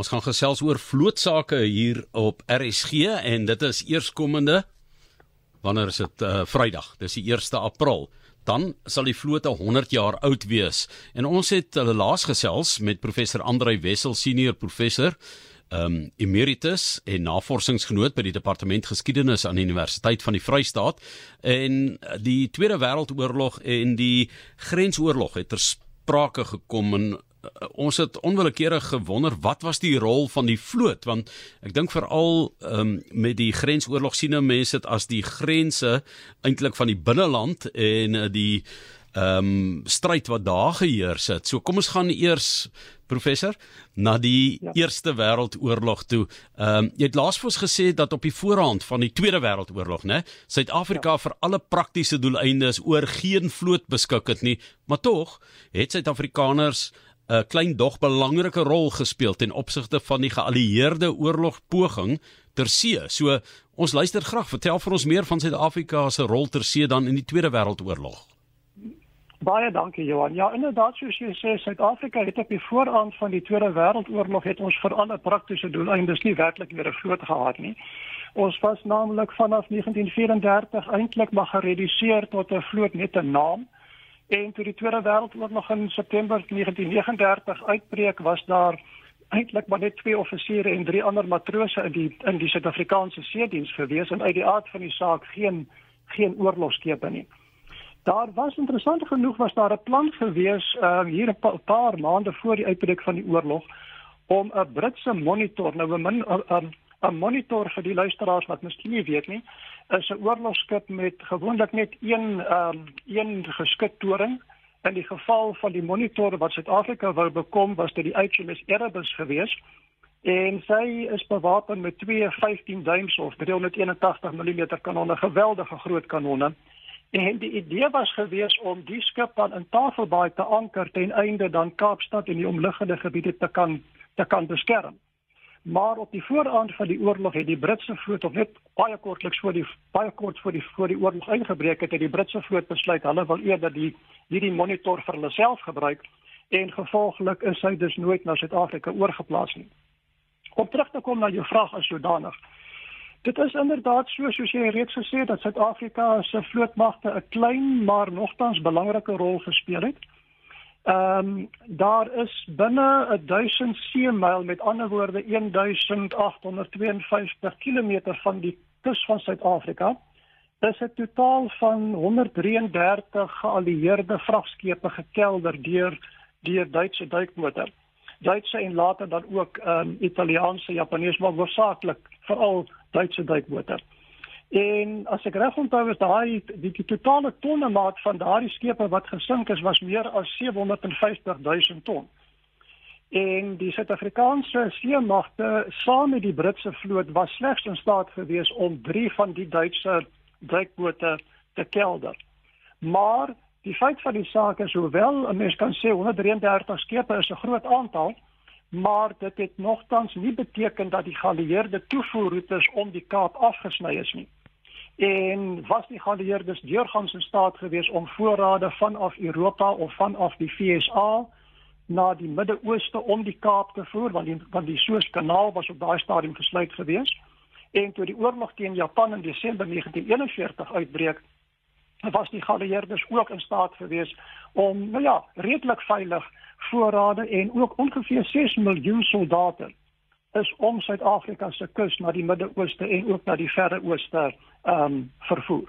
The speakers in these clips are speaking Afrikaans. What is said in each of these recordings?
Ons gaan gesels oor vlootsake hier op RSG en dit is eerskomende wanneer is dit uh, Vrydag. Dis die 1 April. Dan sal die vloot 100 jaar oud wees. En ons het hulle laas gesels met professor Andrei Wessel, senior professor um emeritus en navorsingsgenoot by die departement geskiedenis aan die Universiteit van die Vrystaat en die Tweede Wêreldoorlog en die Grensoorlog het ter sprake gekom en ons het onwillekeurig gewonder wat was die rol van die vloot want ek dink veral um, met die grensoorlog sien mense dit as die grense eintlik van die binneland en uh, die ehm um, stryd wat daar geheers het. So kom ons gaan eers professor na die ja. Eerste Wêreldoorlog toe. Ehm um, jy het laas vir ons gesê dat op die voorhand van die Tweede Wêreldoorlog, né, Suid-Afrika ja. vir alle praktiese doeleindes oor geen vloot beskik het nie, maar tog het Suid-Afrikaners 'n klein dog belangrike rol gespeel ten opsigte van die geallieerde oorlogpoging ter see. So ons luister graag, vertel vir ons meer van Suid-Afrika se rol ter see dan in die Tweede Wêreldoorlog. Baie dankie Johan. Ja, inderdaad soos jy sê, Suid-Afrika het op die voorhand van die Tweede Wêreldoorlog het ons vir alle praktiese doeleindes nie werklik weer 'n vloot gehad nie. Ons was naamlik vanaf 1934 eintlik maar gereduseer tot 'n vloot net 'n naam. En toe die Tweede Wêreldoorlog in September 1939 uitbreek, was daar eintlik maar net twee offisiere en drie ander matrose in die in die Suid-Afrikaanse seediens gewees en uit die aard van die saak geen geen oorlogskepe nie. Daar was interessant genoeg was daar 'n plan gewees uh, hier 'n pa paar maande voor die uitbreek van die oorlog om 'n Britse monitor nou 'n 'n 'n monitor vir die luisteraars wat miskien nie weet nie is 'n oorlogskip met gewoonlik net een ehm um, een geskuttoring. In die geval van die monitor wat Suid-Afrika wou bekom, was dit die HMS Erebus geweest. En sy is bewapen met twee 15 duims of 381 mm kanonne, geweldige groot kanonne. En die idee was geweest om die skip dan in Tafelbaai te anker ten einde dan Kaapstad en die omliggende gebiede te kan te kan beskerm. Maar op die vooraand van die oorlog het die Britse vloot of net baie kortliks voor die baie kort voor die voor die oorlog ingebreek het, het die Britse vloot besluit hulle wil eerder die hierdie monitor vir hulle self gebruik en gevolglik is hy dus nooit na Suid-Afrika oorgeplaas nie. Om terug te kom na jou vraag as sodanig. Dit is inderdaad so soos jy reeds gesê het dat Suid-Afrika se vlootmagte 'n klein maar nogtans belangrike rol gespeel het. Ehm um, daar is binne 1000 seemyl met ander woorde 1852 km van die kus van Suid-Afrika is 'n totaal van 133 geallieerde vragskepe gekelder deur deur Duitse duikbote. Duitse en later dan ook ehm um, Italiaanse, Japaneese maar hoofsaaklik veral Duitse duikbote. En as ek reg onthou is daai die, die totale tonnemaat van daardie skepe wat gesink is was meer as 750 000 ton. En die Suid-Afrikaanse seemagte saam met die Britse vloot was slegs in staat gewees om 3 van die Duitse duikbote te kelder. Maar die feit van die saak is hoewel 'n mens kan sê 133 skepe is 'n groot aantal, maar dit het nogtans nie beteken dat die geallieerde toevoerroetes om die Kaap afgesny is nie en was die geallieerdes deurgangs in staat gewees om voorrade vanaf Europa of vanaf die VSA na die Midde-Ooste om die Kaap te voer want die want die Suezkanaal was op daai stadium gesluit gewees. En toe die oorlog teen Japan in Desember 1941 uitbreek was die geallieerdes ook in staat gewees om nou ja redelik veilig voorrade en ook ongeveer 6 miljoen soldate is om Suid-Afrika se kus na die Midde-Ooste en ook na die Verre Ooste ehm um, vervoer.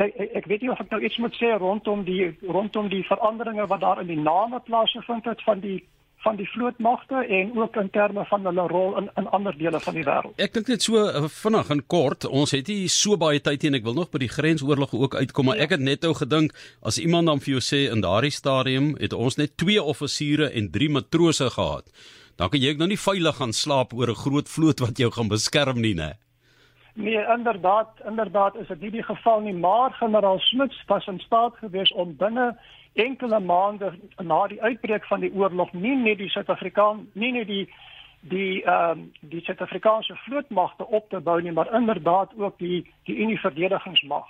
Ek, ek ek weet nie of ek nou iets moet sê rondom die rondom die veranderinge wat daar in die name plaasgevind het van die van die vlootmagte en ook in terme van hulle rol in in ander dele van die wêreld. Ek dink net so uh, vinnig en kort, ons het nie so baie tyd en ek wil nog by die grensoorlog ook uitkom, maar ja. ek het net ou gedink as iemand dan vir jou sê in daardie stadium het ons net twee offisiere en drie matrose gehad dan kan jy ook nou nie veilig gaan slaap oor 'n groot vloot wat jou gaan beskerm nie, né? Nee, inderdaad, inderdaad is dit nie die geval nie, maar generaal Smuts was in staat gewees om binne enkele maande na die uitbreek van die oorlog nie net die Suid-Afrikaan, nie net die die ehm um, die Suid-Afrikaanse vlootmagte op te bou nie, maar inderdaad ook die die Unie verdedigingsmag.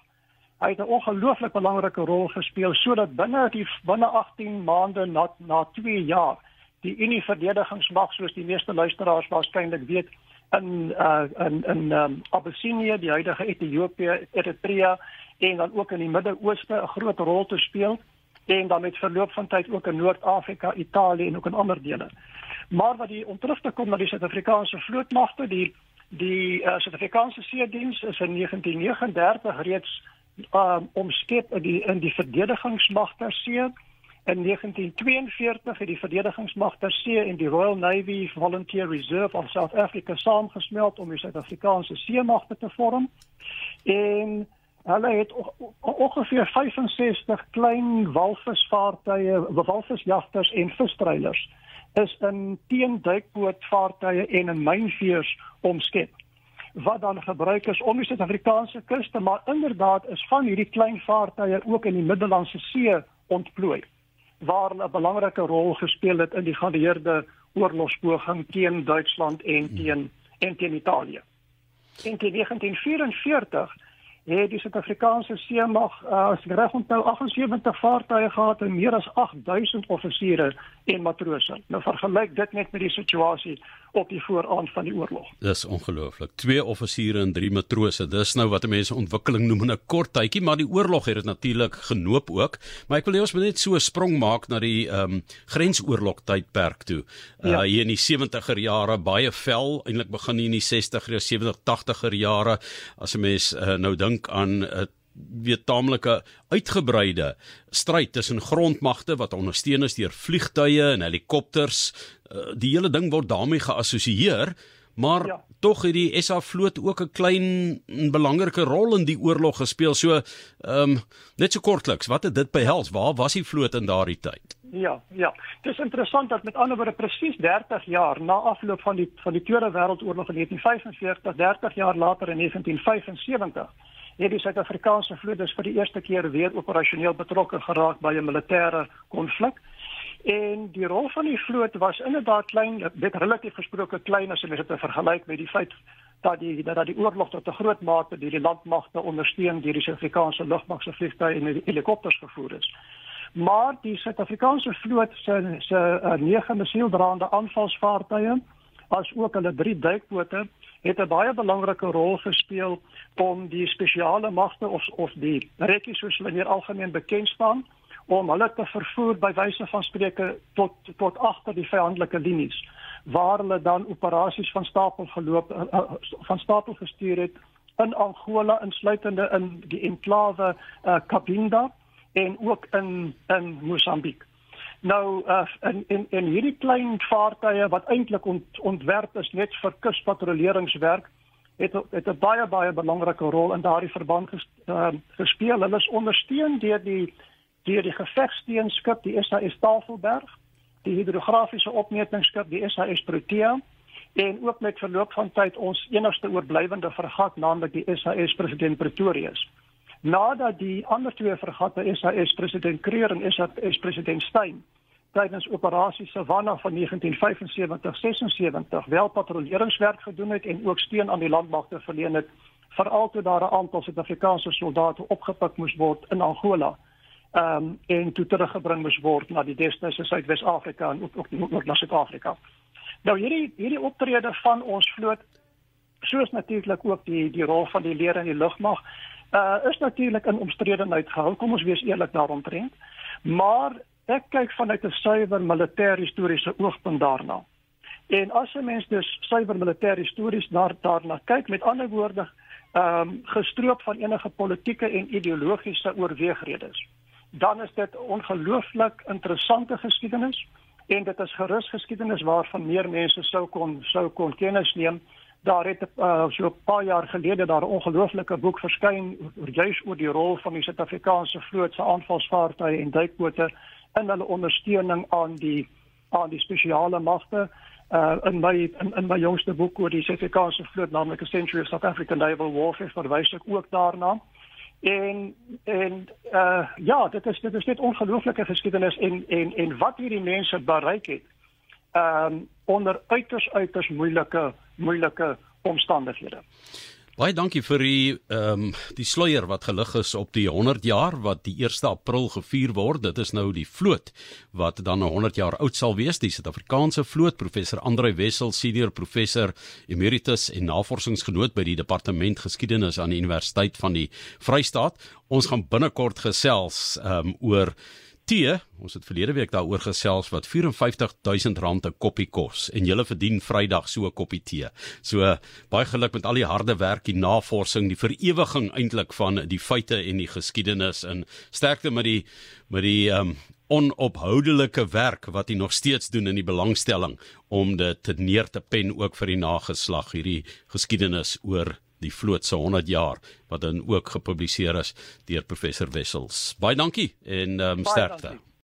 Hy het 'n ongelooflik belangrike rol gespeel sodat binne die binne 18 maande na na 2 jaar die Unie verdedigingsmag soos die meeste luisteraars waarskynlik weet in uh in in um, Abyssinie, die huidige Ethiopië, Eritrea en dan ook in die Midde-Ooste 'n groot rol te speel en dan met verloop van tyd ook in Noord-Afrika, Italië en ook in ander dele. Maar wat die ontrug te kom na die Suid-Afrikaanse vlootmagte, die die uh, Suid-Afrikaanse seediens is in 1939 reeds um, omskep in die in die verdedigingsmag ter see. In 1942 het die verdedigingsmag ter see en die Royal Navy Volunteer Reserve of South Africa saamgesmelt om die Suid-Afrikaanse seemagte te vorm. En hulle het ongeveer 65 klein walvisvaartuie, walvisjagters en visstreilers is in teenduikbootvaartuie en in mynveers omskep wat dan gebruik is om die Suid-Afrikaanse kuste maar inderdaad is van hierdie klein vaartuie ook in die Middellandse See ontplooi waar 'n belangrike rol gespeel het in die geallieerde oorlogspoging teen Duitsland en teen en teen Italië. In 1944 het die Suid-Afrikaanse seemag uh, as reg onthou 78 vaartuie gehad en meer as 8000 offisiere en matrose. Nou vergelyk dit net met die situasie op die vooraand van die oorlog. Dis ongelooflik. Twee offisiere en drie matrose. Dis nou wat mense ontwikkeling noem in 'n kort tydjie, maar die oorlog het dit natuurlik genoop ook. Maar ek wil hê ons moet net so 'n sprong maak na die ehm um, grensoorlog tydperk toe. Uh ja. hier in die 70er jare baie vel, eintlik begin hier in die 60er, 70, 80er jare as 'n mens uh, nou dink aan 'n uh, weet taamlike uitgebreide stryd tussen grondmagte wat ondersteun is deur vliegtuie en helikopters. Uh, die hele ding word daarmee geassosieer, maar ja. tog het die SA vloot ook 'n klein belangrike rol in die oorlog gespeel. So, ehm um, net so kortliks, wat het dit behels? Waar was die vloot in daardie tyd? Ja, ja. Dit is interessant dat met ander woorde presies 30 jaar na afloop van die van die Tweede Wêreldoorlog in 1945, 30 jaar later in 1975 het die Suid-Afrikaanse vloot dus vir die eerste keer weer operasioneel betrokke geraak by 'n militêre konflik. En die rol van die vloot was inderdaad klein, dit relatief gesproke klein as jy dit vergelyk met die feit dat die dat die oorlog tot 'n groot mate deur die landmagte ondersteun deur die Suid-Afrikaanse lugmag se vliegtuie en helikopters gevoer is. Maar die Suid-Afrikaanse vloot se se uh, nege missieldraande aanvalsvaartuie as ook hulle drie duikbote het 'n baie belangrike rol gespeel om die spesiale magte of of die rekkies soos hulle in algemeen bekend staan om hulle te vervoer by wyse van spreke tot tot agter die vyandelike linies waar hulle dan operasies van stapel geloop uh, uh, van stapel gestuur het in Angola insluitende in die enklave uh, Cabinda en ook in in Mosambiek. Nou uh, in in in hierdie klein vaartuie wat eintlik ont, ontwerp is net vir kuspatrolleringswerk het het 'n baie baie belangrike rol in daardie verband ges, uh, gespeel. Hulle is ondersteun deur die deur die gevegsteenskip die SAS Tafelberg, die hidrografiese opmetingsskip die SAS Protea en ook met verloop van tyd ons enigste oorblywende vergat naamlik die SAS President Pretorius nadat die ander twee vergatte SAS president Kreer en SAS president Steyn tydens operasie Savanna van 1975-76 wel patrouilleringswerk gedoen het en ook steun aan die landmagte verleen het veral toe daar 'n aantal Suid-Afrikaanse soldate opgepik moes word in Angola. Ehm um, en toe teruggebring moes word na die destydse Suidwes-Afrika en ook ook noord na Suid-Afrika. Nou hierdie hierdie optrede van ons vloot soos natuurlik ook die die rol van die leer in die lugmag uh is natuurlik in omstredenheid gehou. Kom ons wees eerlik daaromtrent. Maar ek kyk vanuit 'n suiwer militêr historiese oogpunt daarna. En as 'n mens dus suiwer militêr histories daar daarna kyk, met ander woorde, ehm um, gestroop van enige politieke en ideologiese oorweegredes, dan is dit ongelooflik interessante geskiedenis en dit is gerus geskiedenis waarvan meer mense sou kon sou kon kennis neem daar het uh, so 'n paar jaar gelede daar 'n ongelooflike boek verskyn juis oor die rol van die Suid-Afrikaanse vloot se aanvalsvaartuie en duikbote in hulle ondersteuning aan die aan die spesiale magte. Uh in my in, in my jongste boek oor die Suid-Afrikaanse vloot naamlik A Century of South African Naval Warfare verwys ek ook daarna. En en uh ja dit is dit is net ongelooflike geskiedenis en en en wat hierdie mense bereik het um onder uiters uiters moeilike moeilike omstandighede. Baie dankie vir die ehm um, die sluier wat gelig is op die 100 jaar wat die 1 April gevier word. Dit is nou die vloot wat dan 100 jaar oud sal wees, die Suid-Afrikaanse vloot. Professor Andre Wessel, senior professor emeritus en navorsingsgenoot by die Departement Geskiedenis aan die Universiteit van die Vrystaat. Ons gaan binnekort gesels ehm um, oor tee, ons het verlede week daaroor gesels wat R54000 'n koppie kos en jy verdien Vrydag so 'n koppie tee. So baie geluk met al die harde werk, die navorsing, die verewiging eintlik van die feite en die geskiedenis en sterkte met die met die um onophoudelike werk wat hy nog steeds doen in die belangstelling om dit neer te pen ook vir die nageslag hierdie geskiedenis oor die vloot se 100 jaar wat dan ook gepubliseer is deur professor Wessels. Baie dankie en ehm um, sterkte. Dankie.